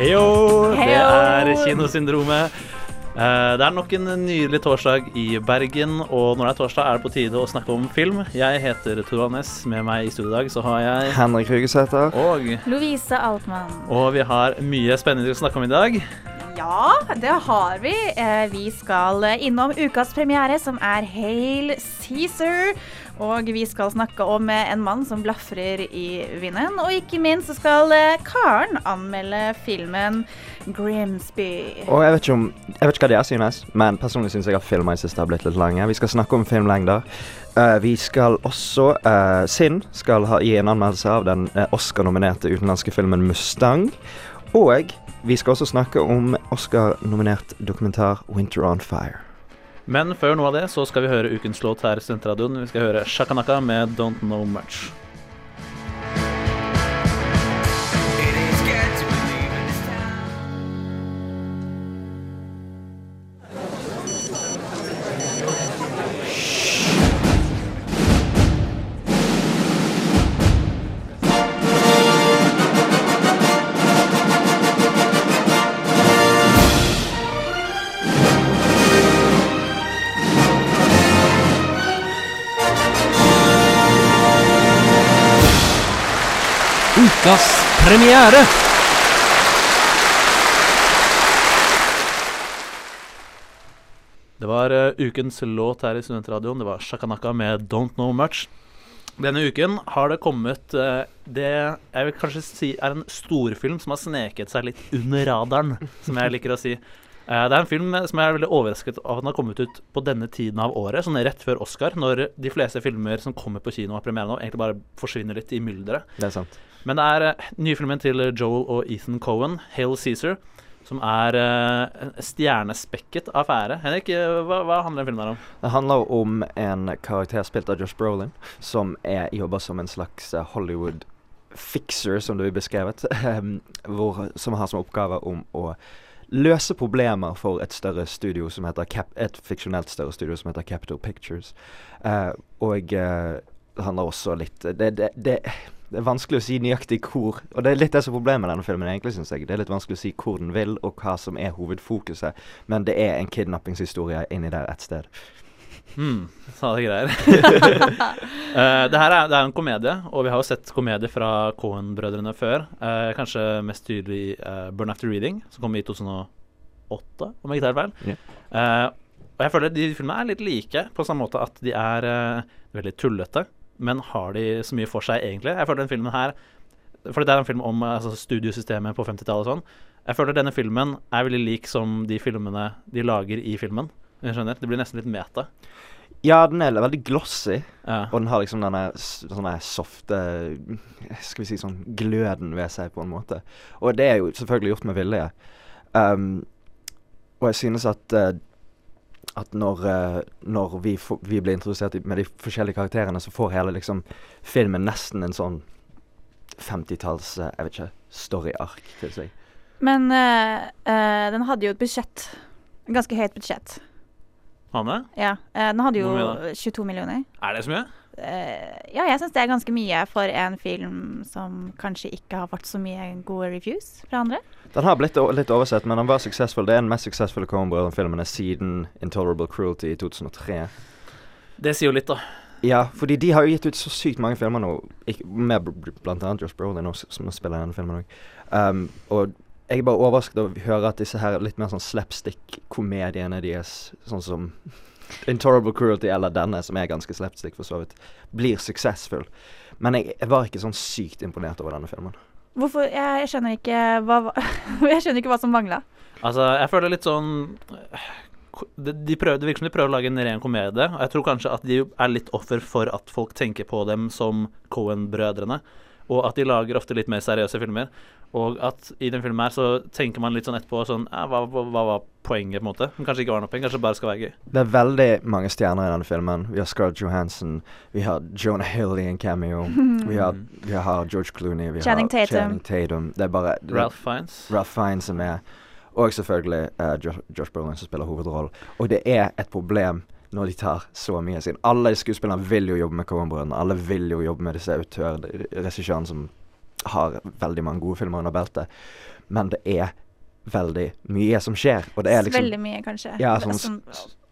Heyo! Det er Kinosyndromet. Eh, Det er nok en nydelig torsdag i Bergen, og når det er torsdag, er det på tide å snakke om film. Jeg heter Tora Annes. Med meg i studio i dag så har jeg Henrik Rugesæter. og, Lovise Altmann. og vi har mye spennende å snakke om i dag. Ja, det har vi. Eh, Vi skal innom ukas premiere, som er Hail Cæsar. Og vi skal snakke om eh, en mann som blafrer i vinden. Og ikke minst så skal eh, Karen anmelde filmen Grimsby. Og jeg vet ikke om Jeg vet ikke hva dere synes, men personlig syns jeg at filmer i siste har blitt litt lange. Vi skal snakke om filmlengder. Uh, vi skal også uh, Sinn skal ha, gi en anmeldelse av den Oscar-nominerte utenlandske filmen 'Mustang'. Og vi skal også snakke om Oscar-nominert dokumentar 'Winter on Fire'. Men før noe av det så skal vi høre ukens låt her i Studentradioen. Vi skal høre Shakanaka med 'Don't Know Much'. Premiere! Det var eh, ukens låt her i Studentradioen. Det var Shakanaka med 'Don't Know Much'. Denne uken har det kommet eh, det jeg vil kanskje si er en storfilm som har sneket seg litt under radaren, som jeg liker å si. Eh, det er en film som jeg er veldig overrasket av at den har kommet ut på denne tiden av året, sånn rett før Oscar, når de fleste filmer som kommer på kino av premiere nå, egentlig bare forsvinner litt i mylderet. Det er sant. Men det er uh, nyfilmen til Joel og Ethan Cohen, 'Hail Cæsar', som er uh, stjernespekket affære. Henrik, eh, hva, hva handler den filmen om? Det handler om en karakter spilt av Josh Brolin, som er, jobber som en slags Hollywood fixer, som det blir beskrevet. ehm, hvor, som har som oppgave om å løse problemer for et større studio som heter Cap et fiksjonelt større studio som heter Capital Pictures. Uh, og uh, det handler også litt det, det, det, det er vanskelig å si nøyaktig hvor Og det er litt det som er problemet med denne filmen, egentlig, syns jeg. Det er litt vanskelig å si hvor den vil, og hva som er hovedfokuset. Men det er en kidnappingshistorie inni der et sted. Hmm, sa det greier. uh, det her er, det er en komedie, og vi har jo sett komedie fra Cohen-brødrene før. Uh, kanskje mest tydelig uh, 'Burn After Reading', som kom i 2008, om jeg ikke tar feil. Yeah. Og jeg føler de filmene er litt like, på samme måte at de er veldig tullete. Men har de så mye for seg, egentlig? Jeg føler den filmen her For det er en film om altså, studiosystemet på 50-tallet og sånn. Jeg føler denne filmen er veldig lik som de filmene de lager i filmen. Jeg skjønner, Det blir nesten litt meta. Ja, den er veldig glossy, Ja. og den har liksom denne sånne softe Skal vi si sånn gløden ved seg, på en måte. Og det er jo selvfølgelig gjort med vilje. Um, og jeg synes at uh, at når, uh, når vi, vi blir introdusert med de forskjellige karakterene, så får hele liksom filmen nesten en sånn 50-talls uh, Jeg vet ikke story-ark til seg. Men uh, uh, den hadde jo et budsjett. En ganske høyt budsjett. Hanne, Ja, uh, Den hadde jo 22 millioner. er det så mye? Eh, ja, jeg syns det er ganske mye for en film som kanskje ikke har fått så mye gode reviews fra andre. Den har blitt litt oversett, men den var suksessfull. Det er den mest suksessfulle Coen-brødrene-filmene siden 'Intolerable Cruelty' i 2003. Det sier jo litt, da. Ja, fordi de har jo gitt ut så sykt mange filmer nå, ikke, med bl- bl- blant annet Josh Brolin, også, som spiller i denne filmen òg. Um, og jeg er bare overrasket over å høre at disse her litt mer sånn slapstick-komediene deres, sånn som Intolerable Cruelty eller denne, som er ganske slapstick for så vidt, blir suksessfull. Men jeg, jeg var ikke sånn sykt imponert over denne filmen. Hvorfor? Jeg, jeg skjønner ikke hva Jeg skjønner ikke hva som mangla. Altså, jeg føler litt sånn de, prøver, Det virker som de prøver å lage en ren komedie. Og jeg tror kanskje at de er litt offer for at folk tenker på dem som Cohen-brødrene. Og at de lager ofte litt mer seriøse filmer. Og at i den filmen her så tenker man litt sånn etterpå sånn eh, hva, hva, hva var poenget, på en måte? Men kanskje ikke var noe poeng, kanskje det bare skal være gøy. Det er veldig mange stjerner i denne filmen. Vi har Scarlett Johansson, vi har Jonah Hill i en cameo, vi har, vi har George Clooney, vi Channing har Tatum. Channing Tatum. Det er bare det, Ralph Fiennes. Ralph Fiennes er med. Og selvfølgelig uh, Josh, Josh Brolin som spiller hovedrollen. Og det er et problem når de tar så mye sin. Alle skuespillerne vil jo jobbe med Coen-brødrene. Alle vil jo jobbe med disse autørregissørene som har veldig mange gode filmer under beltet. Men det er veldig mye som skjer. Og det er liksom Veldig mye, kanskje. Ja, sånn- sånn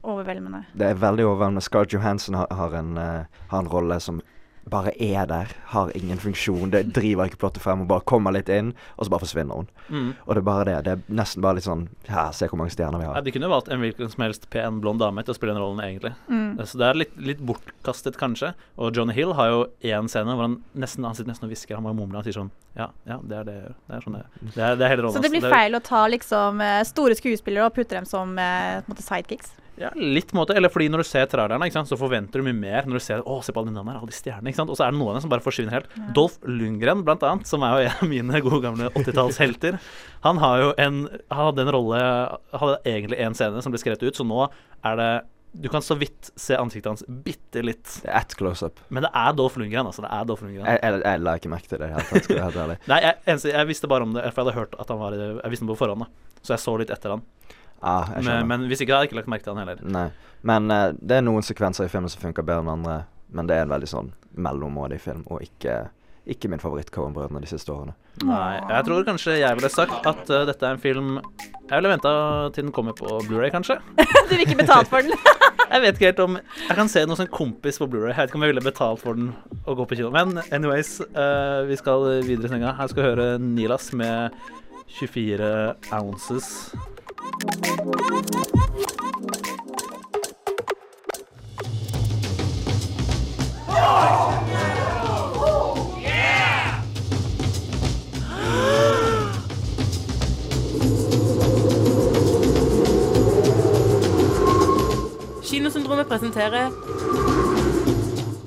overveldende. Det er veldig overveldende. Scarlett Johansson har, har, en, uh, har en rolle som bare er der. Har ingen funksjon. Det driver ikke plottet frem. Hun bare kommer litt inn, og så bare forsvinner hun. Mm. Og det er bare det. Det er nesten bare litt sånn Ja, se hvor mange stjerner vi Ja, har. de kunne valgt en hvilken som helst pen blond dame til å spille den rollen, egentlig. Mm. Så det er litt, litt bortkastet, kanskje. Og Johnny Hill har jo én scene hvor han nesten Han sitter nesten og hvisker. Han bare mumler og sier sånn Ja, ja, det er det jeg gjør. Det er sånn det er. Det er, det er hele rollen Så det blir feil å ta liksom eh, store skuespillere og putte dem som eh, på en måte sidekicks? Ja, litt måte. Eller fordi når du ser trailerne, ikke sant, så forventer du mye mer når du ser Å, se på alle de navnene her, alle de stjernene. ikke sant? Og så er det noen av dem som bare forsvinner helt. Dolph Lundgren, blant annet, som er jo en av mine gode gamle 80-tallshelter, han har jo en Han hadde en rolle Hadde egentlig en scene som ble skrevet ut, så nå er det Du kan så vidt se ansiktet hans bitte litt. Det er ett close-up. Men det er Dolph Lundgren, altså. Det er Dolph Lundgren. Jeg, jeg, jeg la ikke merke til det i skal jeg være helt ærlig. Nei, jeg, jeg visste bare om det, for jeg hadde hørt at han var Jeg visste det på forhånd, da. Så jeg så litt etter han. Ah, jeg. Men, men hvis ikke, har jeg ikke lagt merke til han heller. Nei. Men uh, det er noen sekvenser i filmen som funker bedre enn andre. Men det er en veldig sånn mellommådig film, og ikke, ikke min favoritt-Cohen-brødrene de siste årene. Nei, jeg tror kanskje jeg ville sagt at uh, dette er en film Jeg ville venta til den kommer på Blu-ray kanskje. Du vil ikke betalt for den? Jeg vet ikke helt om Jeg kan se noe som kompis på Blu-ray Jeg vet ikke om jeg ville betalt for den å gå på kino. Men anyways, uh, vi skal videre i senga. Her skal vi høre Nilas med 24 ounces. Kinosyndromet presenterer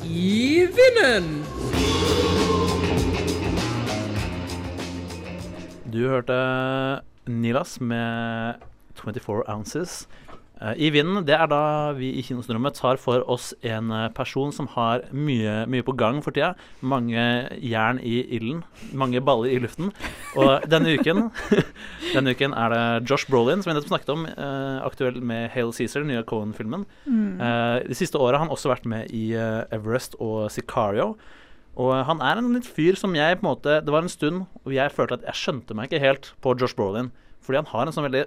I vinden! Du hørte Nilas med 24 ounces. Eh, I vinden, det er da vi i Kinosyndromet tar for oss en eh, person som har mye, mye på gang for tida. Mange jern i ilden. Mange baller i luften. Og denne uken Denne uken er det Josh Brolin, som vi nettopp snakket om, eh, aktuell med Hale Cæsar, den nye Cohen-filmen. Eh, de siste åra har han også vært med i Everest og Sicario. Og han er en litt fyr som jeg på en måte Det var en stund hvor jeg følte at jeg skjønte meg ikke helt på Josh Brolin. Fordi han har en sånn veldig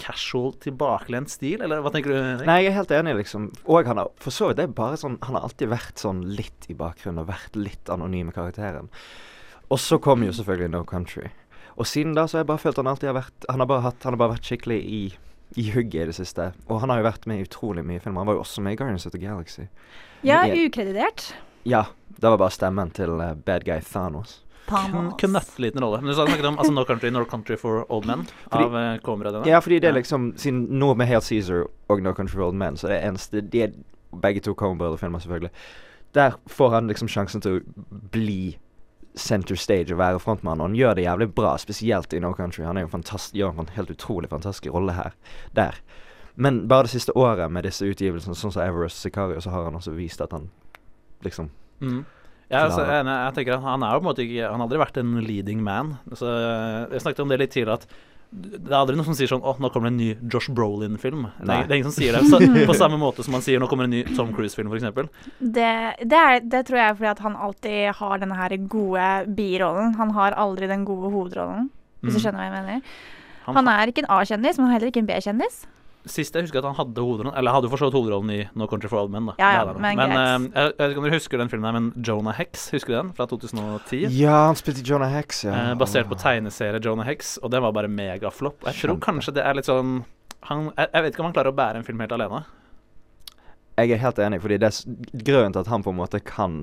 casual, tilbakelent stil, eller hva tenker du? Henrik? Nei, jeg er helt enig, liksom. Og han har for så vidt det er bare sånn Han har alltid vært sånn litt i bakgrunnen og vært litt anonym i karakteren. Og så kom jo selvfølgelig No Country. Og siden da så har jeg bare følt han alltid har vært Han har bare, hatt, han har bare vært skikkelig i i hugget i det siste. Og han har jo vært med i utrolig mye filmer. Han var jo også med i Guardians of the Galaxy. Ja, ukreditert. Ja, det var bare stemmen til uh, bad guy Thanos. Kun, knøttliten rolle. Men du snakket om altså, No Country, No Country for Old Men av uh, Coen-brødrene. Ja, fordi det er liksom Siden nå med Hail Caesar og No Country for Old Men, så det eneste De er begge to Coen-brødre-filmer, selvfølgelig. Der får han liksom sjansen til å bli center stage og være frontmann, og han gjør det jævlig bra, spesielt i No Country. Han er jo gjør en helt utrolig fantastisk rolle her. Der. Men bare det siste året med disse utgivelsene, sånn som Everest Sicario, så har han også vist at han liksom Mm. Ja, altså, jeg, jeg tenker at Han er jo på en måte ikke Han har aldri vært en leading man. Så eh, Jeg snakket om det litt tidligere, at det er aldri noen som sier sånn Å, nå kommer det en ny Josh Brolin-film. Det, det er ingen som sier det. Så, på samme måte som man sier nå kommer en ny Tom Cruise-film, f.eks. Det, det, er, det tror jeg er fordi at han alltid har denne her gode birollen. Han har aldri den gode hovedrollen, hvis du Mm. skjønner hva jeg mener. Han- Han er ikke en A-kjendis, men heller ikke en B-kjendis. Sist jeg husker at han hadde hovedrollen Eller hadde jo for hovedrollen i No Country for Old Men. Da. Ja, ja, men men eh, jeg, jeg vet ikke om dere husker den filmen men Jonah Hex, husker du den? Fra 2010? Ja, han spilte Jonah Hex, ja. Uh, basert på tegneserie Jonah Hex, og den var bare megaflopp. Jeg tror kanskje det er litt sånn han, jeg, jeg vet ikke om han klarer å bære en film helt alene. Jeg er helt enig, fordi det er grunnen til at han på en måte kan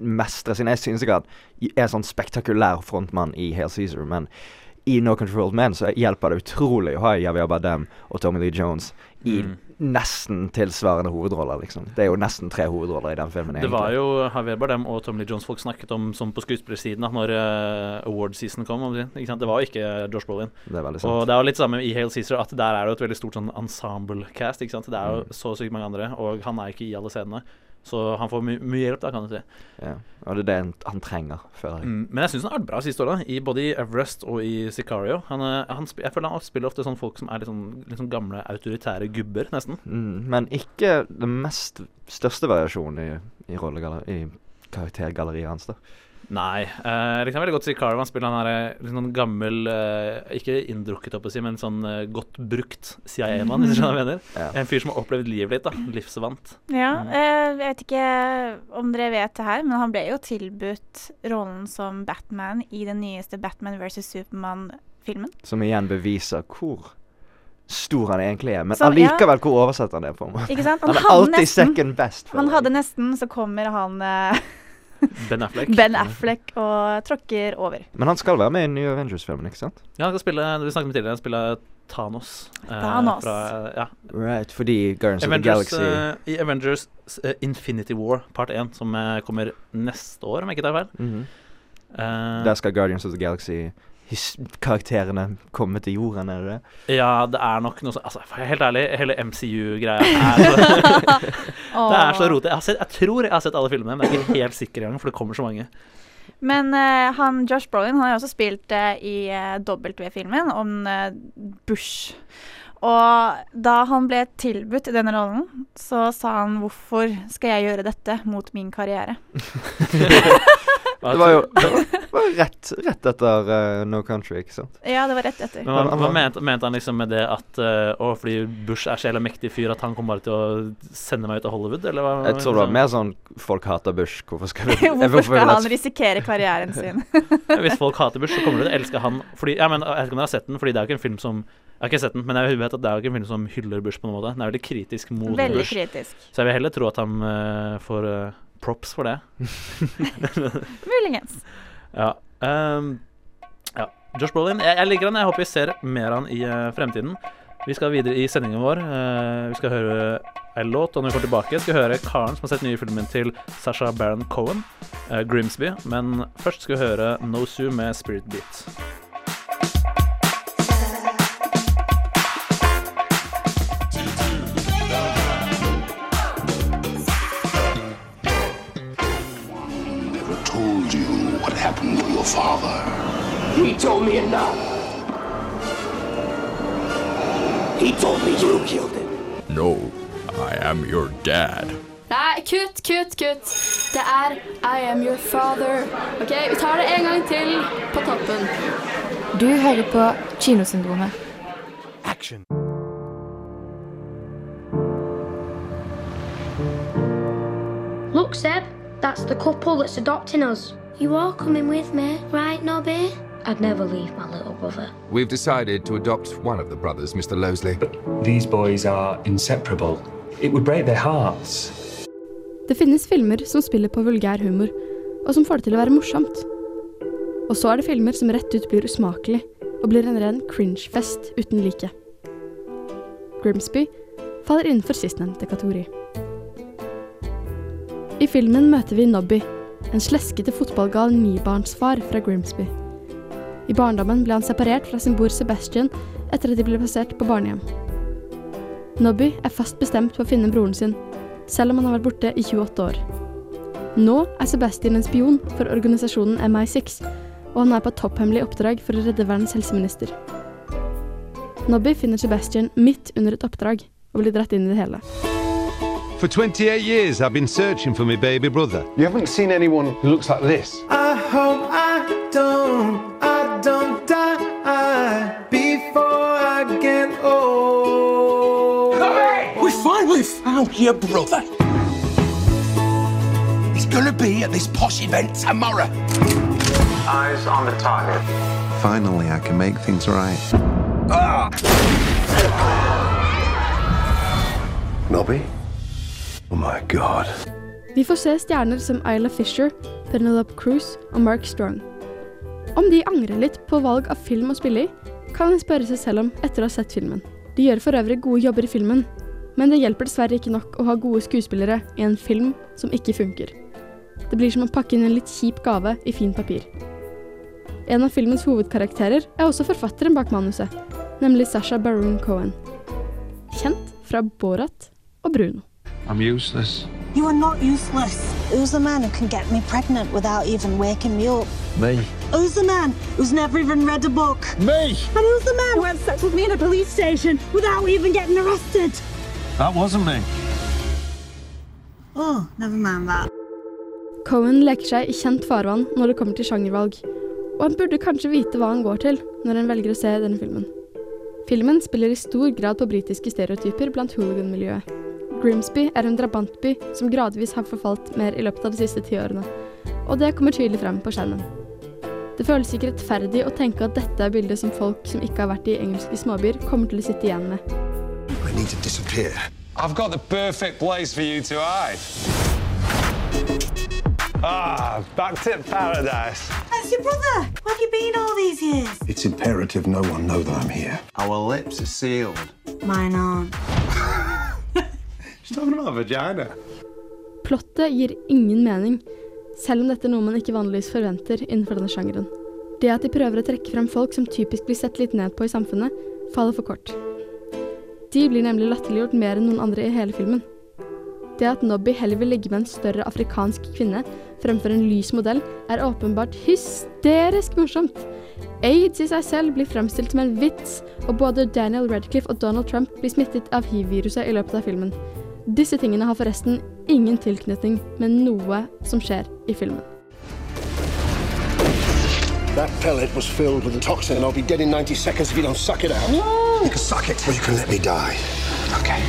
mestre sin Jeg synes ikke at han er sånn spektakulær frontmann i Hale Cæsar, men i No Controlled Men så hjelper det utrolig å ha Javier Bardem og Tommy Lee Jones i Mm. nesten tilsvarende hovedroller, liksom. Det er jo nesten tre hovedroller i den filmen. Egentlig. Det var jo Javier Bardem og Tommy Lee Jones folk snakket om som på skuespillersiden da når uh, award season kom. det, Ikke sant? Det var jo ikke Josh Brolin. Det er Og det er jo litt samme i Hail Caesar, at der er det jo et veldig stort sånn ensemble-cast. Det er jo Mm. så sykt mange andre, og han er ikke i alle scenene. Så han får my mye hjelp, da, kan du si. Ja. Og det er det han, han trenger, føler jeg. Mm, men jeg syns han har vært bra siste året, i både i Everest og i Sicario. Han, eh, han, jeg føler han spiller ofte sånn folk som er litt sånn, litt sånn gamle autoritære gubber, nesten. Mm, men ikke den mest største variasjonen i, i, i karaktergalleriet hans, da. Nei. Uh, jeg kan veldig godt si Han spiller han er litt sånn gammel uh, Ikke inndrukket, opp å si, men sånn uh, godt brukt CIA-mann, hvis du skjønner hva jeg mener. Ja. En fyr som har opplevd livet litt, da. Livsvant. Ja, eh, jeg vet ikke om dere vet det her, men han ble jo tilbudt rollen som Batman i den nyeste Batman versus Supermann-filmen. Som igjen beviser hvor stor han egentlig er. Men Så, ja. hvor oversetter han det på? Ikke sant? Han er alltid nesten- second best. Han hadde nesten, så kommer han eh, Ben Affleck. Ben Affleck og tråkker over. Men han skal være med i den nye Avengers-filmen, ikke sant? Ja, han skal spille Vi snakket om tidligere, han spiller Thanos. eh, Thanos. Fra, ja. Right, fordi Guardians of the Galaxy eh, I Avengers eh, Infinity War part 1, som eh, kommer neste år, om jeg ikke tar feil. Mhm. Eh, Der skal Guardians of the Galaxy karakterene komme til jorden, er det det? ja, det er nok noe sånn altså, Helt ærlig, hele MCU-greia er så Det er så rotet. Jeg, jeg tror jeg har sett alle filmene, men jeg er ikke helt sikker engang, for det kommer så mange. Men uh, han, Josh Brolin han har jo også spilt uh, i uh, W-filmen om uh, Bush. Og da han ble tilbudt denne rollen, så sa han 'hvorfor skal jeg gjøre dette mot min karriere'? Det var jo det var, det var rett, rett etter uh, No Country, ikke sant? Ja, det var rett etter. Men hva, hva mente, mente han liksom med det at uh, Å, fordi Bush er så jævla mektig fyr at han kommer bare til å sende meg ut av Hollywood, eller hva? Jeg tror det var mer sånn folk hater Bush. Hvorfor skal vi Hvorfor skal han risikere karrieren sin? Hvis folk hater Bush, så kommer de til å elske han. Fordi, ja, men, jeg vet ikke om dere har sett den, Fordi det er jo ikke en film som Jeg har ikke sett den, men jeg vet at det er jo ikke en film som hyller Bush på noen måte. Den er veldig kritisk mot Veldig Bush. kritisk. Så jeg vil heller tro at han uh, får uh, props for det. Muligens. Ja. Um, ja. Josh Brolin, jeg, jeg liker han. Jeg håper vi ser mer av han i uh, fremtiden. Vi skal videre i sendingen vår. Vi skal høre ei låt, og når vi kommer tilbake, skal vi høre karen som har sett nye filmen til Sasha Baron Cohen, Grimsby. Men først skal vi høre No Sue med Spirit Beat. Father. He told me enough. He told me you killed him. No, I am your dad. Nei, kutt, kutt, kutt. Det er I am your father. Ok, vi tar det en gang til på toppen. Du hører på Kinosyndromet. Action. Look, Seb, that's the couple that's adopting us. You are coming with me, right, Nobby? I'd never leave my little brother. We've decided to adopt one of the brothers, Mr. Losley. These boys are inseparable. It would break their hearts. Det finnes filmer som spiller på vulgær humor, og som får det til å være morsomt. Og så er det filmer som rett ut blir usmakelig, og blir en ren cringe-fest uten like. Grimsby faller innenfor sistnevnte kategori. I filmen møter vi Nobby, en sleskete fotballgal nibarnsfar fra Grimsby. I barndommen ble han separert fra sin bror Sebastian etter at de ble plassert på barnehjem. Nobby er fast bestemt på å finne broren sin, selv om han har vært borte i 28 år. Nå er Sebastian en spion for organisasjonen MI6, og han er på topphemmelig oppdrag for å redde verdens helseminister. Nobby finner Sebastian midt under et oppdrag, og blir dratt inn i det hele. For 28 years, I've been searching for my baby brother. You haven't seen anyone who looks like this. I hope I don't, I don't die before I get old. We finally found your brother. He's gonna be at this posh event tomorrow. Eyes on the target. Finally, I can make things right. Ah! Nobby? Oh my god. Vi får se stjerner som Isla Fisher, Penelope Cruz og Mark Strong. Om de angrer litt på valg av film å spille i, kan en spørre seg selv om etter å ha sett filmen. De gjør for øvrig gode jobber i filmen, men det hjelper dessverre ikke nok å ha gode skuespillere i en film som ikke funker. Det blir som å pakke inn en litt kjip gave i fint papir. En av filmens hovedkarakterer er også forfatteren bak manuset, nemlig Sasha Baron Cohen. Kjent fra Borat og Bruno. I'm useless. You are not useless. Who's the man who can get me pregnant without even waking me up? Me. Who's the man who's never even read a book? Me. And who's the man who had sex with me in a police station without even getting arrested? That wasn't me. Oh, never mind that. Cohen leker seg i kjent farvann når det kommer til sjangervalg, og han burde kanskje vite hva han går til når han velger å se denne filmen. Filmen spiller i stor grad på britiske stereotyper blant hooligan-miljøet. Grimsby er en drabantby som gradvis har forfalt mer i løpet av de siste tiårene, og det kommer tydelig frem på skjermen. Det føles ikke rettferdig å tenke at dette er bildet som folk som ikke har vært i engelske småbyer, kommer til å sitte igjen med. I need to disappear. I've got the perfect place for you to hide. Ah, back to paradise. That's your brother. Where have you been all these years? It's imperative no one know that I'm here. Our lips are sealed. Mine aren't. Plottet gir ingen mening, selv om dette er noe man ikke vanligvis forventer innenfor denne sjangeren. Det at de prøver å trekke frem folk som typisk blir sett litt ned på i samfunnet, faller for kort. De blir nemlig latterliggjort mer enn noen andre i hele filmen. Det at Nobby heller vil ligge med en større afrikansk kvinne fremfor en lys modell, er åpenbart hysterisk morsomt. Aids i seg selv blir fremstilt som en vits, og både Daniel Radcliffe og Donald Trump blir smittet av hiv-viruset i løpet av filmen. Disse tingene har forresten ingen tilknytning med noe som skjer i filmen. That pellet was filled with a toxin, and I'll be dead in 90 seconds if you don't suck it out. You can suck it, or you can let me die. Okay.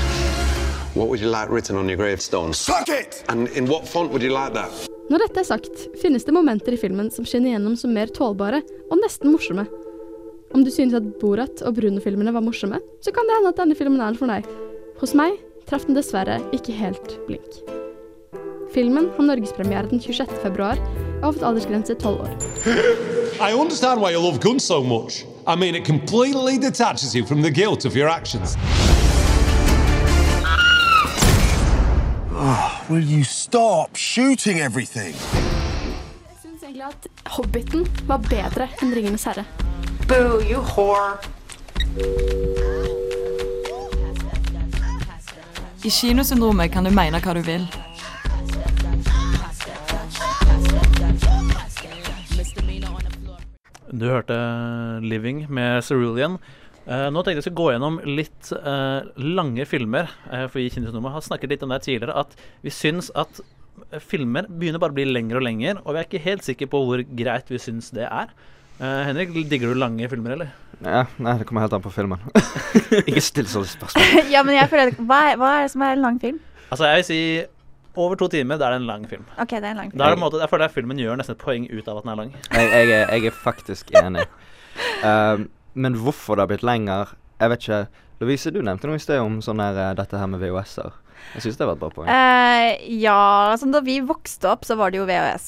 What would you like written on your gravestone? Suck it! And in what font would you like that? Når dette er sagt, finnes det momenter i filmen som skinner gjennom som mer tålbare og nesten morsomme. Om du synes at Borat og Bruno-filmene var morsomme, så kan det hende at denne filmen er for deg. Hos meg traff den dessverre ikke helt blink. Filmen har norgespremiere den 26. februar og har fått aldersgrense 12 år. I understand why you love guns so much. I mean, it completely detaches you from the guilt of your actions. Oh, will you stop shooting everything? Jeg syns egentlig at Hobbiten var bedre enn Ringenes herre. Boo, you whore. I kinosyndromet kan du mene hva du vil. Du hørte 'Living' med Cerulean. Eh, nå tenkte jeg å gå gjennom litt eh, lange filmer. Uh, for i Kinosyndromet har snakket litt om det tidligere, at vi syns at eh, filmer begynner bare å bli lengre og lengre, og vi er ikke helt sikre på hvor greit vi syns det er. Eh, Henrik, digger du lange filmer, eller? Ja, nei, det kommer helt an på filmen. ikke still sånne spørsmål. ja, men jeg føler hva er, hva er det som er en lang film? Altså, jeg vil si over to timer, da er det en lang film. OK, det er en lang film. Da er det en måte, jeg føler at filmen gjør nesten et poeng ut av at den er lang. Jeg, jeg, er, jeg er faktisk enig. Um, men hvorfor det har blitt lenger, jeg vet ikke. Lovise, du nevnte noe i sted om sånn her, eh, dette her med VHS-er. Jeg syns det var et bra poeng. Eh, ja, altså da vi vokste opp, så var det jo VHS.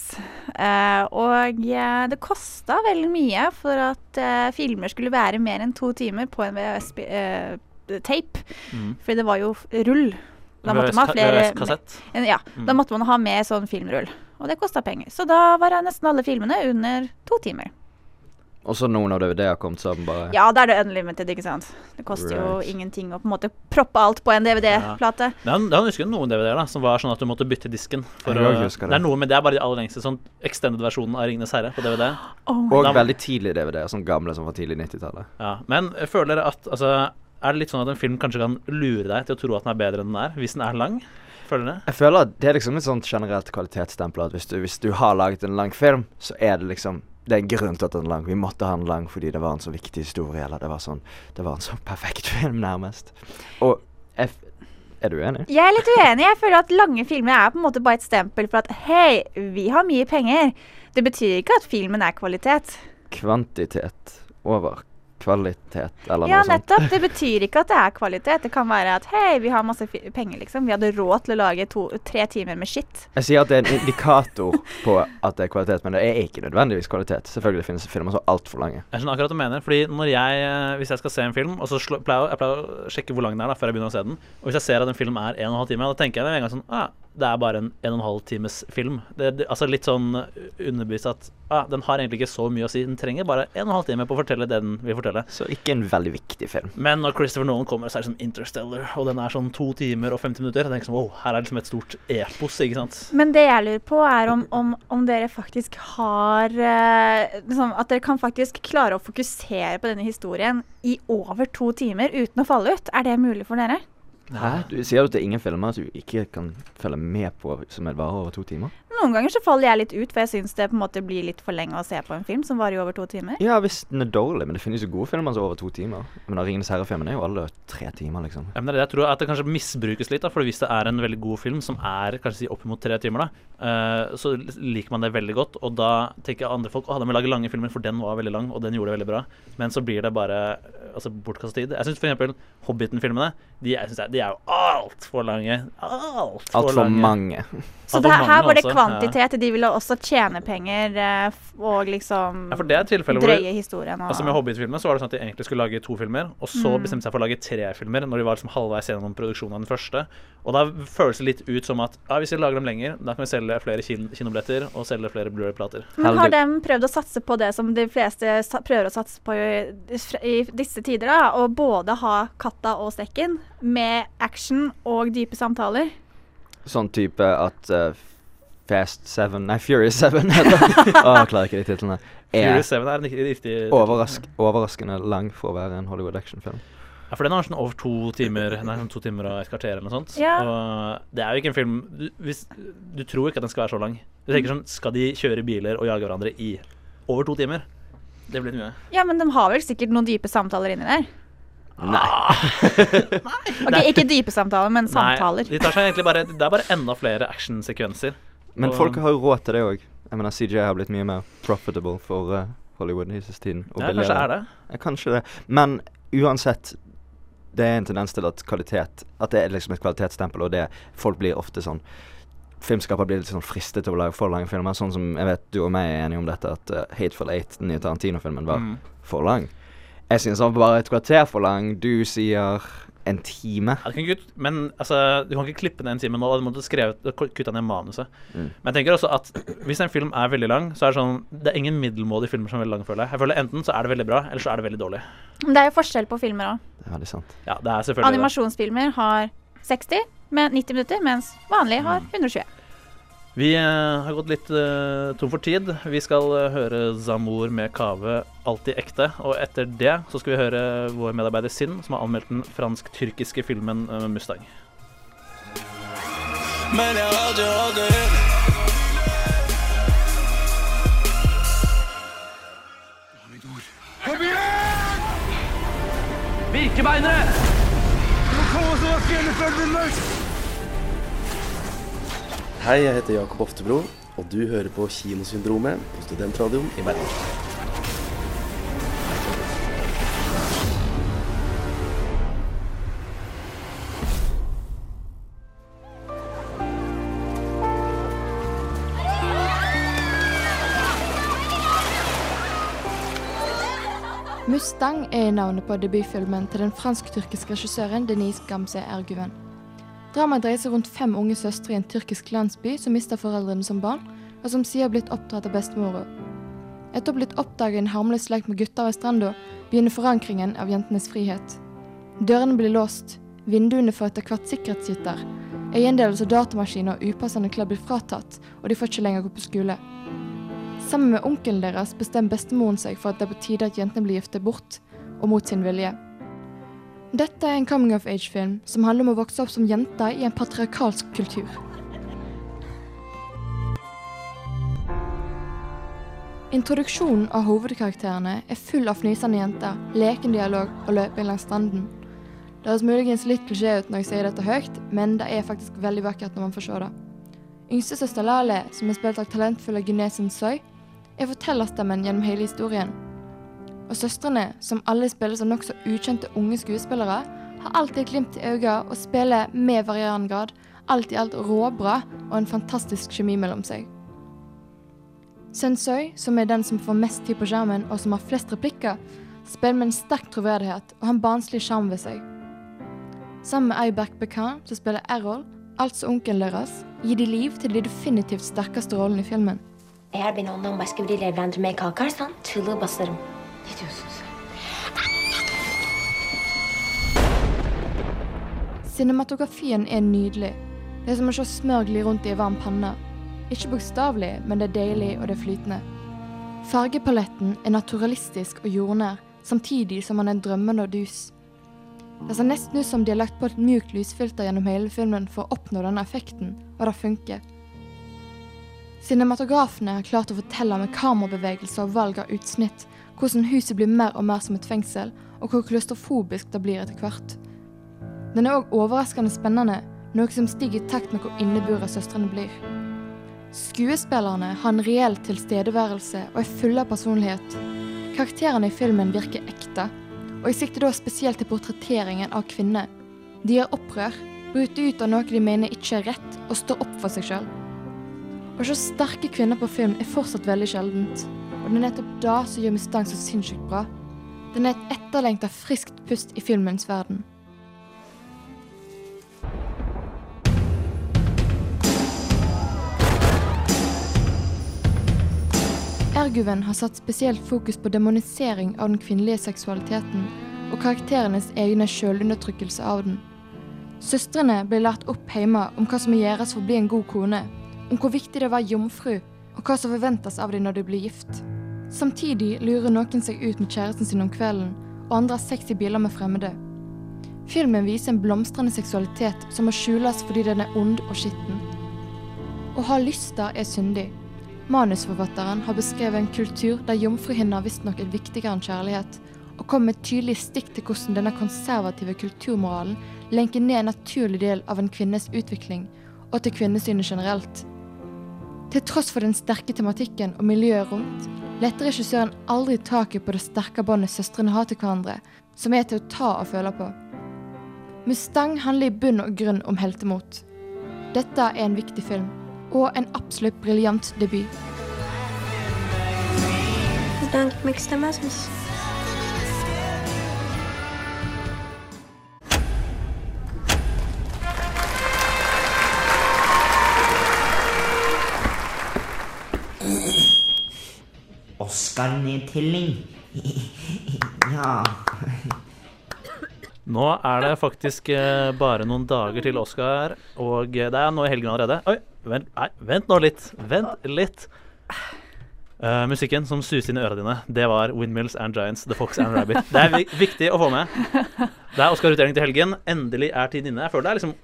Eh, og eh, det kosta veldig mye for at eh, filmer skulle være mer enn to timer på en VHS-tape. Mm. Fordi det var jo rull. Da måtte man ha flere. Ja, Mm. da måtte man ha med sånn filmrull. Og det kosta penger. Så da var nesten alle filmene under to timer. Og så noen av DVD har kommet sammen bare Ja, da er det unlimited, ikke sant. Det koster jo ingenting å på en måte proppe alt på en DVD-plate. Ja. Jeg det er husker noen DVD-er da, som var sånn at du måtte bytte disken. For Jeg å, det. det. er noe med det er bare de aller lengste sånn extended-versjonen av Ringenes herre på DVD. Og Da- veldig tidlige DVD-er, sånn gamle som var tidlig 90-tallet. Ja, men jeg føler dere at altså, Er det litt sånn at en film kanskje kan lure deg til å tro at den er bedre enn den er, hvis den er lang? Føler det? Jeg føler at det er liksom et sånt generelt kvalitetsstempel at hvis du, hvis du har laget en lang film, så er det liksom det er en grunn til at den er lang. Vi måtte ha den lang fordi det var en så viktig historie, eller det var, sånn, det var en så perfekt film, nærmest. Og er du enig? Jeg er litt uenig. Jeg føler at lange filmer er på en måte bare et stempel for at hei, vi har mye penger. Det betyr ikke at filmen er kvalitet. Kvantitet over kvalitet, eller Ja, noe sånt. nettopp. Det betyr ikke at det er kvalitet. Det kan være at hei, vi har masse penger, liksom. Vi hadde råd til å lage to, tre timer med shit. Jeg sier at det er en indikator på at det er kvalitet, men det er ikke nødvendigvis kvalitet. Selvfølgelig finnes filmer som er altfor lange. Jeg skjønner akkurat hva du mener. Fordi når jeg, eh, Hvis jeg skal se en film, og så slå, pleier, jeg- jeg pleier å sjekke hvor lang den er da, før jeg begynner å se den. Og hvis jeg ser at en film er en og en halv time, da tenker jeg med en gang sånn ah, Det er bare en en og en halv times film. Det, det, altså litt sånn underbevist at ah, den har egentlig ikke så mye å si. Den trenger bare en og en halv time på å fortelle det den vil fortelle. Så ikke en veldig viktig film. Men når Christopher Nolan kommer, så er det som Interstellar, og den er sånn to timer og 50 minutter. Jeg tenker sånn, wow, Her er det liksom et stort epos, ikke sant. Men det jeg lurer på, er om, om, om dere faktisk har eh, liksom, At dere kan faktisk klare å fokusere på denne historien i over to timer uten å falle ut. Er det mulig for dere? Hæ? Du sier at det er ingen filmer som du ikke kan følge med på som er varer over to timer? Noen ganger så faller jeg litt ut, for jeg syns det på en måte blir litt for lenge å se på en film som varer i over to timer. Ja, hvis den er dårlig, men det finnes jo gode filmer som er over to timer. Men Ringenes herre-filmen er jo alle tre timer, liksom. Ja, men det er det jeg tror at det kanskje misbrukes litt. da For Hvis det er en veldig god film som er kanskje si oppimot tre timer, da uh, så liker man det veldig godt. Og da tenker andre folk at de vil lage lange filmer, for den var veldig lang, og den gjorde det veldig bra. Men så blir det bare eh, altså, bortkastet tid. Jeg syns f.eks. Hobbiten-filmene de, jeg de er jo altfor lange. Altfor Altfor lange. mange. Så det, her var det også, kvantitet. De ville også tjene penger eh, og liksom Ja, for det er hvor historien. Og, Altså Med Hobbit-filmen så var det sånn at de egentlig skulle lage to filmer, og så Mm. bestemte seg for å lage tre filmer når de var liksom halvveis gjennom produksjonen av den første. Og da føles det litt ut som at ja, hvis vi lager dem lenger, da kan vi selge flere kin kinobilletter og selge flere Blu-ray-plater. Men har de prøvd å satse på det som de fleste prøver å satse på i, i disse tider? da, Å både ha katta og stekken med action og dype samtaler? Sånn type at eh, Fast Seven Nei, Furious Seven heter den. Å, klarer ikke de titlene. Furious 7 er en riktig tittel. overrask, overraskende lang for å være en Hollywood actionfilm. Ja, for den har sånn over to timer Nei, sånn to timer og et kvarter eller noe sånt. Ja. Og det er jo ikke en film du, hvis, du tror ikke at den skal være så lang. Du tenker sånn Skal de kjøre biler og jage hverandre i over to timer? Det blir mye. Ja, men de har vel sikkert noen dype samtaler inni der? Nei. Ok, Ikke dype samtaler, men samtaler. Nei, de tar seg egentlig bare, det er bare enda flere actionsekvenser. Men Og- folk har jo råd til det òg. Jeg mener, CJ har blitt mye mer profitable for uh, Hollywood i siste tiden. Ja, kanskje er det. Ja, kanskje det. Men uansett, det er en tendens til at kvalitet At det er liksom et kvalitetsstempel, og det folk blir ofte sånn Filmskaper blir litt sånn fristet til å lage for lange filmer. Sånn som jeg vet du og meg er enige om dette, at uh, Hateful Eight, den nye Tarantino-filmen, var Mm. for lang. Jeg synes han var bare et kvarter for lang. Du sier en time. Ja, det kan kutte, men altså, du kan ikke klippe ned en time nå. Du måtte skrevet, kutta ned manuset. Mm. Men jeg tenker også at hvis en film er veldig lang, så er det sånn Det er ingen middelmådige filmer som er veldig lange, føler jeg. Jeg føler Enten så er det veldig bra, eller så er det veldig dårlig. Men det er jo forskjell på filmer òg. Det er sant. Ja, det er. Animasjonsfilmer har 60 med 90 minutter, mens vanlige har Mm. 120. Vi eh, har gått litt uh, tom for tid. Vi skal eh, høre Zamor med Kave, alltid ekte. Og etter det så skal vi høre vår medarbeider Sinn, som har anmeldt den fransk-tyrkiske filmen Mustang. Men jeg har aldri hatt Kom igjen! Birkebeinere! Du må komme oss over fjellet før det blir mørkt! Hei, jeg heter Jakob Oftebro, og du hører på Kinosyndromet på Studentradioen i Bergen. Mustang er navnet på debutfilmen til den fransk-tyrkiske regissøren Denise Gamze Erguven. Dramaet dreier seg rundt fem unge søstre i en tyrkisk landsby som mister foreldrene som barn, og som siden har blitt oppdratt av bestemora. Etter å ha blitt oppdaget i en harmløs lek med gutter ved stranda, begynner forankringen av jentenes frihet. Dørene blir låst, vinduene får etter hvert sikkerhetsgitter, eiendeler som datamaskiner og upassende klær blir fratatt, og de får ikke lenger gå på skole. Sammen med onkelen deres bestemmer bestemoren seg for at det er på tide at jentene blir giftet bort, og mot sin vilje. Dette er en coming of age-film som handler om å vokse opp som jente i en patriarkalsk kultur. Introduksjonen av hovedkarakterene er full av fnisende jenter, leken dialog og løping langs stranden. Det høres muligens litt klisjé ut når jeg sier dette høyt, men det er faktisk veldig vakkert når man får se det. Yngstesøster Lale, som er spilt av talentfulle Gunesin Soy, er fortellerstemmen gjennom hele historien. Og søstrene, som alle spiller som nokså ukjente unge skuespillere, har alltid glimt i øynene og spiller med varierende grad alt i alt råbra og en fantastisk kjemi mellom seg. Sensøy, som er den som får mest tid på skjermen og som har flest replikker, spiller med en sterk troverdighet og har en barnslig sjarm ved seg. Sammen med Ayberk Bekan, som spiller Errol, altså onkelen deres, gir de liv til de definitivt sterkeste rollene i filmen. Eğer beni ondan başka biriyle evlendirmeye kalkarsan çığlığı basarım. Ne diyorsun sen? Cinematografien er nydelig. Det er som å se smør gli rundt i en varm panne. Ikke bokstavelig, men det er deilig og det er flytende. Fargepaletten er naturalistisk og jordnær, samtidig som han er drømmende og dus. Det ser nesten ut som de har lagt på et mjukt lysfilter gjennom hele filmen for å oppnå denne effekten, og det funker. Cinematografene har klart å fortelle med kamerabevegelser og valg av utsnitt hvordan huset blir mer og mer som et fengsel, og hvor klaustrofobisk det blir etter hvert. Den er òg overraskende spennende, noe som stiger i takt med hvor innebura søstrene blir. Skuespillerne har en reell tilstedeværelse og er fulle av personlighet. Karakterene i filmen virker ekte, og jeg sikter da spesielt til portretteringen av kvinner. De gjør opprør, bryter ut av noe de mener ikke er rett, og står opp for seg sjøl. Å se sterke kvinner på film er fortsatt veldig sjeldent, og det er nettopp det som gjør Mustang så sinnssykt bra. Den er et etterlengta friskt pust i filmens verden. Erguven har satt spesielt fokus på demonisering av den kvinnelige seksualiteten og karakterenes egne sjølundertrykkelse av den. Søstrene ble lært opp hjemme om hva som må gjøres for å bli en god kone, om hvor viktig det var jomfru, og hva som forventes av dem når de blir gift. Samtidig lurer noen seg ut med kjæresten sin om kvelden, og andre har sex i biler med fremmede. Filmen viser en blomstrende seksualitet som må skjules fordi den er ond og skitten. Å ha lyster er syndig. Manusforfatteren har beskrevet en kultur der jomfruhinna visstnok er viktigere enn kjærlighet, og kom med et tydelig stikk til hvordan denne konservative kulturmoralen lenker ned en naturlig del av en kvinnes utvikling, og til kvinnesynet generelt. Til tross for den sterke tematikken og miljøet rundt, letter regissøren aldri taket på det sterke båndet søstrene har til hverandre, som er til å ta og føle på. Mustang handler i bunn og grunn om heltemot. Dette er en viktig film, og en absolutt briljant debut. Buradan the istemez misin? Oscar-nedtelling. ja. Nå er det faktisk eh, bare noen dager til Oscar, og eh, det er nå i helgen allerede. Oi, vent, nei, vent nå litt. Vent litt. Uh, musikken som suste inn i ørene dine, det var Windmills and Giants, The Fox and Rabbit. Det er vi viktig å få med. Det er Oscar-utdeling til helgen. Endelig er tiden inne. Jeg føler det er liksom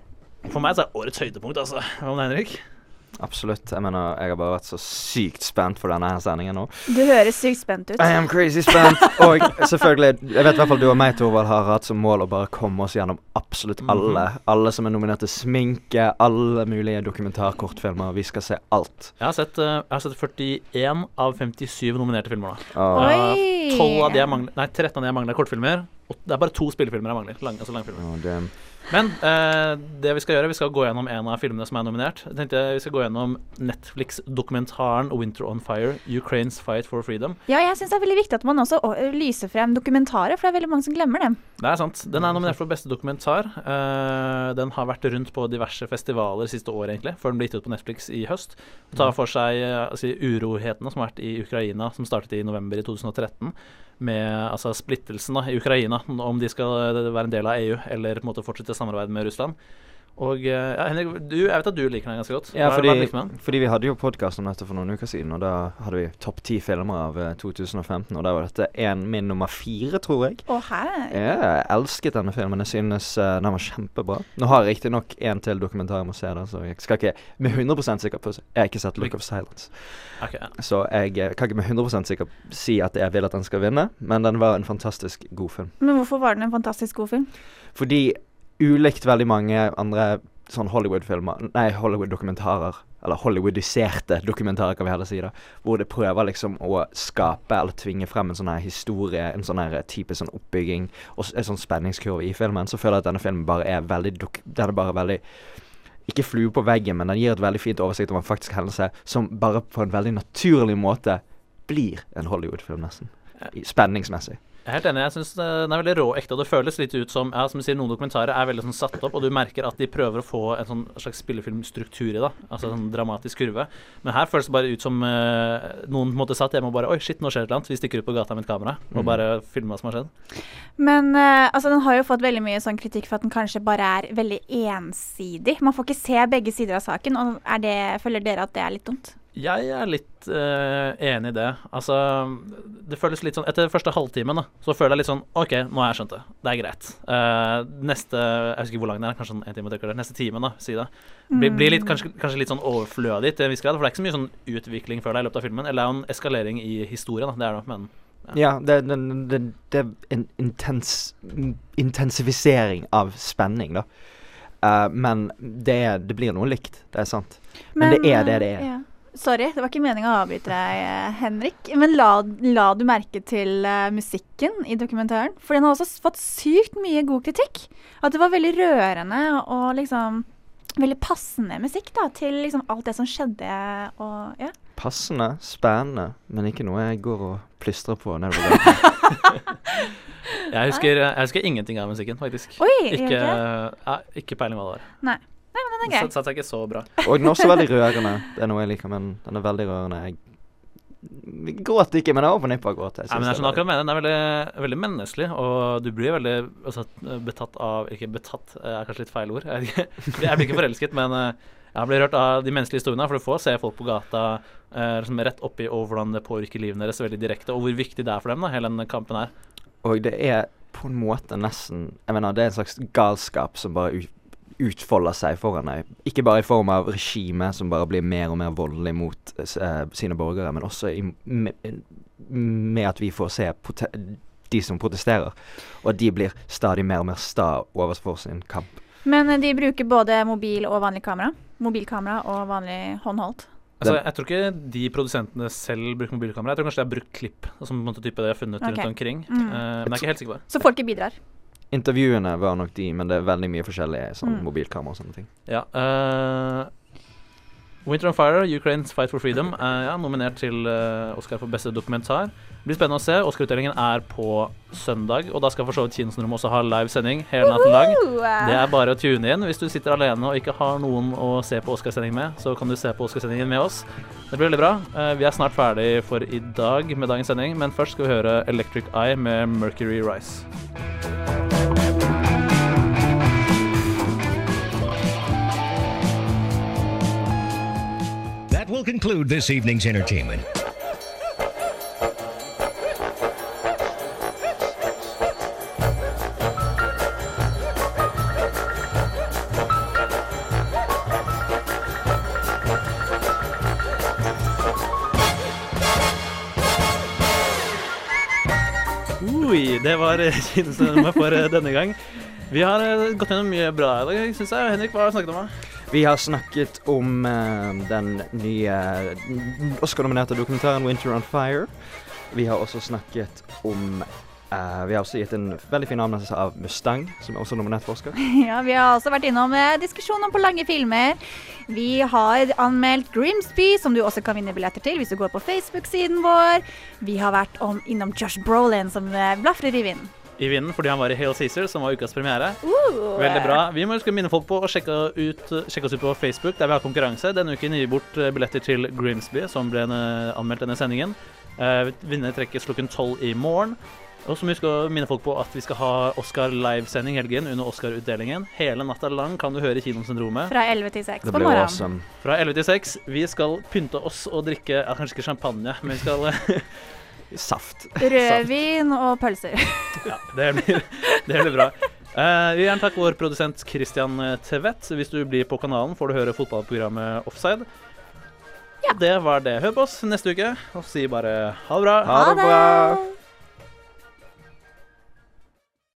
For meg så er årets høydepunkt, altså. Hva med deg, Henrik? Absolutt. Jeg mener, jeg har bare vært så sykt spent for denne her sendingen nå. Du høres sykt spent ut. I am crazy spent. Og selvfølgelig, jeg vet i hvert fall du og meg, Torvald, har hatt som mål å bare komme oss gjennom absolutt alle. Alle som er nominert til sminke, alle mulige dokumentarkortfilmer. Vi skal se alt. Jeg har sett, eh, jeg har sett 41 av 57 nominerte filmer nå. Oh. Oi! 12 av de jeg mangler, nei, 13 av de jeg mangler er kortfilmer. Og det er bare to spillefilmer jeg mangler. Lang, altså langfilmer. Oh. Men eh, det vi skal gjøre, vi skal gå gjennom en av filmene som er nominert. Jeg tenkte Vi skal gå gjennom Netflix-dokumentaren 'Winter on Fire', Ukraines fight for freedom. Ja, jeg syns det er veldig viktig at man også lyser frem dokumentarer, for det er veldig mange som glemmer dem. Det er sant. Den er nominert for beste dokumentar. Eh, den har vært rundt på diverse festivaler siste år, egentlig, før den ble gitt ut på Netflix i høst. Den tar for seg eh, altså, urohetene som har vært i Ukraina, som startet i november i 2013. Med altså, splittelsen da, i Ukraina, om de skal eh, være en del av EU eller på en måte fortsette samarbeid med Russland. Og eh, ja, Henrik, du, jeg vet at du liker den ganske godt. Ja, fordi, fordi vi hadde jo podkast om dette for noen uker siden, og da hadde vi topp ti filmer av eh, 2015, og da var dette en min nummer fire, tror jeg. Å, hei Ja, jeg elsket denne filmen. Jeg synes uh, den var kjempebra. Nå har jeg riktignok en til dokumentar jeg må se, da, så jeg skal ikke med 100% sikker på Jeg har ikke sett Look of Silence. okay, ja. Så jeg eh, kan ikke med 100% sikker si at jeg vil at den skal vinne, men den var en fantastisk god film. Men hvorfor var den en fantastisk god film? Fordi ulikt veldig mange andre sånn Hollywood-filmer Nei, Hollywood-dokumentarer eller Hollywoodiserte dokumentarer, kan vi heller si, da, hvor det prøver liksom å skape eller tvinge frem en sånn her historie, en sånn her type sånn oppbygging og en sånn spenningskurve i filmen, så føler jeg at denne filmen bare er veldig Den er bare veldig ikke flue på veggen, men den gir et veldig fint oversikt over en faktisk hendelse som bare på en veldig naturlig måte blir en Hollywood-film, nesten. Spenningsmessig. Jeg er helt enig. Jeg syns den er veldig råekte. og det føles litt ut som ja, som du sier, Noen dokumentarer er veldig sånn satt opp, og du merker at de prøver å få en sånn slags spillefilmstruktur i det. Altså en dramatisk kurve. Men her føles det bare ut som uh, noen på en måte satt hjemme og bare Oi, shit, nå skjer det noe. Vi stikker ut på gata med et kamera og Mhm. bare filmer hva som har skjedd. Men uh, altså, den har jo fått veldig mye sånn kritikk for at den kanskje bare er veldig ensidig. Man får ikke se begge sider av saken, og er det, føler dere at det er litt dumt? Jeg er litt uh, enig i det. Altså, det føles litt sånn Etter første halvtimen da, så føler jeg litt sånn OK, nå har jeg skjønt det. Det er greit. Uh, neste Jeg husker ikke hvor lang det er, kanskje sånn en time og. Neste time, da, si det. Blir, blir litt, kanskje, kanskje litt sånn overflødig til en viss grad. For det er ikke så mye sånn utvikling før deg i løpet av filmen. Eller det er jo en eskalering i historien, da. Det er det, men Ja, det, det, det, det er en intens, intensifisering av spenning, da. Uh, men det, det blir noe likt, det er sant. Men, det er det det er. ja. Sorry, det var ikke meningen å avbryte deg, eh, Henrik. Men la, la du merke til eh, musikken i dokumentaren? For den har også fått sykt mye god kritikk. At det var veldig rørende og liksom Veldig passende musikk da, til liksom alt det som skjedde. Og, ja. Passende, spennende, men ikke noe jeg går og plystrer på nedover jeg husker, jeg husker ingenting av musikken, faktisk. Oi, ikke, ikke, ja, ikke peiling hva det var. Nei. Den er gøy. Den satt seg ikke så bra. Og den er også veldig rørende. Det er noe jeg liker, men den er veldig rørende. Jeg gråt ikke, men jeg var på nippet av å gråte. Jeg Nei, men jeg det skjønner akkurat hva du mener. Den er veldig, veldig menneskelig, og du blir veldig altså, betatt av Ikke betatt, eh, er kanskje litt feil ord. Jeg, jeg blir ikke forelsket, men eh, jeg blir rørt av de menneskelige historiene. For du får se folk på gata eh, liksom rett oppi og hvordan det påvirker livene deres veldig direkte, og hvor viktig det er for dem, da, hele den kampen her. Og det er på en måte nesten Jeg mener, det er en slags galskap som bare utfolder seg foran deg. Ikke bare i form av regime som bare blir mer og mer voldelig mot eh, sine borgere, men også i, med, med at vi får se de som protesterer, og de blir stadig mer og mer sta overfor sin kamp. Men eh, de bruker både mobil og vanlig kamera. Mobilkamera og vanlig håndholdt. Altså, jeg tror ikke de produsentene selv bruker mobilkamera. Jeg tror kanskje de har brukt klipp måte type det de har funnet okay. rundt omkring. Mm. Uh, men jeg er ikke helt sikker på det. Så folket bidrar. Intervjuene var nok de, men det er veldig mye forskjellig sånn Mm. mobilkamera og sånne ting. Ja. uh, Winter on Fire, Ukraine's Fight for Freedom, er ja, nominert til uh, Oscar for beste dokumentar. Det blir spennende å se. Oscar-utdelingen er på søndag, og da skal for så vidt Kinosrommet også ha live sending hele natten lang. Det er bare å tune inn. Hvis du sitter alene og ikke har noen å se på Oscarsending med, så kan du se på Oscarsendingen med oss. Det blir veldig bra. Eh, vi er snart ferdig for i dag med dagens sending, men først skal vi høre Electric Eye med Mercury Rise. Conclude this evening's entertainment. Oi, det var eh, kinostemmet for eh, denne gang. Vi har eh, gått gjennom mye bra i dag, syns jeg. Henrik, hva har du snakket om? da? Vi har snakket om uh, den nye Oscar-nominerte dokumentaren 'Winter on Fire'. Vi har også snakket om uh, Vi har også gitt en veldig fin anmeldelse av 'Mustang', som er også nominert for Oscar. Ja, Vi har også vært innom uh, diskusjoner på lange filmer. Vi har anmeldt Grimsby, som du også kan vinne billetter til hvis du går på Facebook-siden vår. Vi har vært om, innom Josh Brolin, som eh, blafrer i vinden. I vinden fordi han var i Hail Caesar, som var ukas premiere. Uh. Veldig bra. Vi må huske å minne folk på å sjekke, ut, sjekke oss ut på Facebook, der vi har konkurranse. Denne uken gir vi bort eh, billetter til Grimsby, som ble eh, anmeldt denne sendingen. Uh, Vinner trekkes klokken tolv i morgen. Og så må vi huske å minne folk på at vi skal ha Oscar livesending helgen under Oscar-utdelingen. Hele natta lang kan du høre Kinosyndromet. Fra 11 til 6 Det på blir morgenen. awesome. Fra 11 til 6. Vi skal pynte oss og drikke ja, Kanskje ikke champagne, men vi skal Saft. Rødvin og pølser. Ja, det blir, det blir bra. Uh, vi vil gjerne takke vår produsent Christian Tvedt. Hvis du blir på kanalen, får du høre fotballprogrammet Offside. Ja. Det var det. Hør på oss neste uke, og si bare ha det bra. Ha det bra.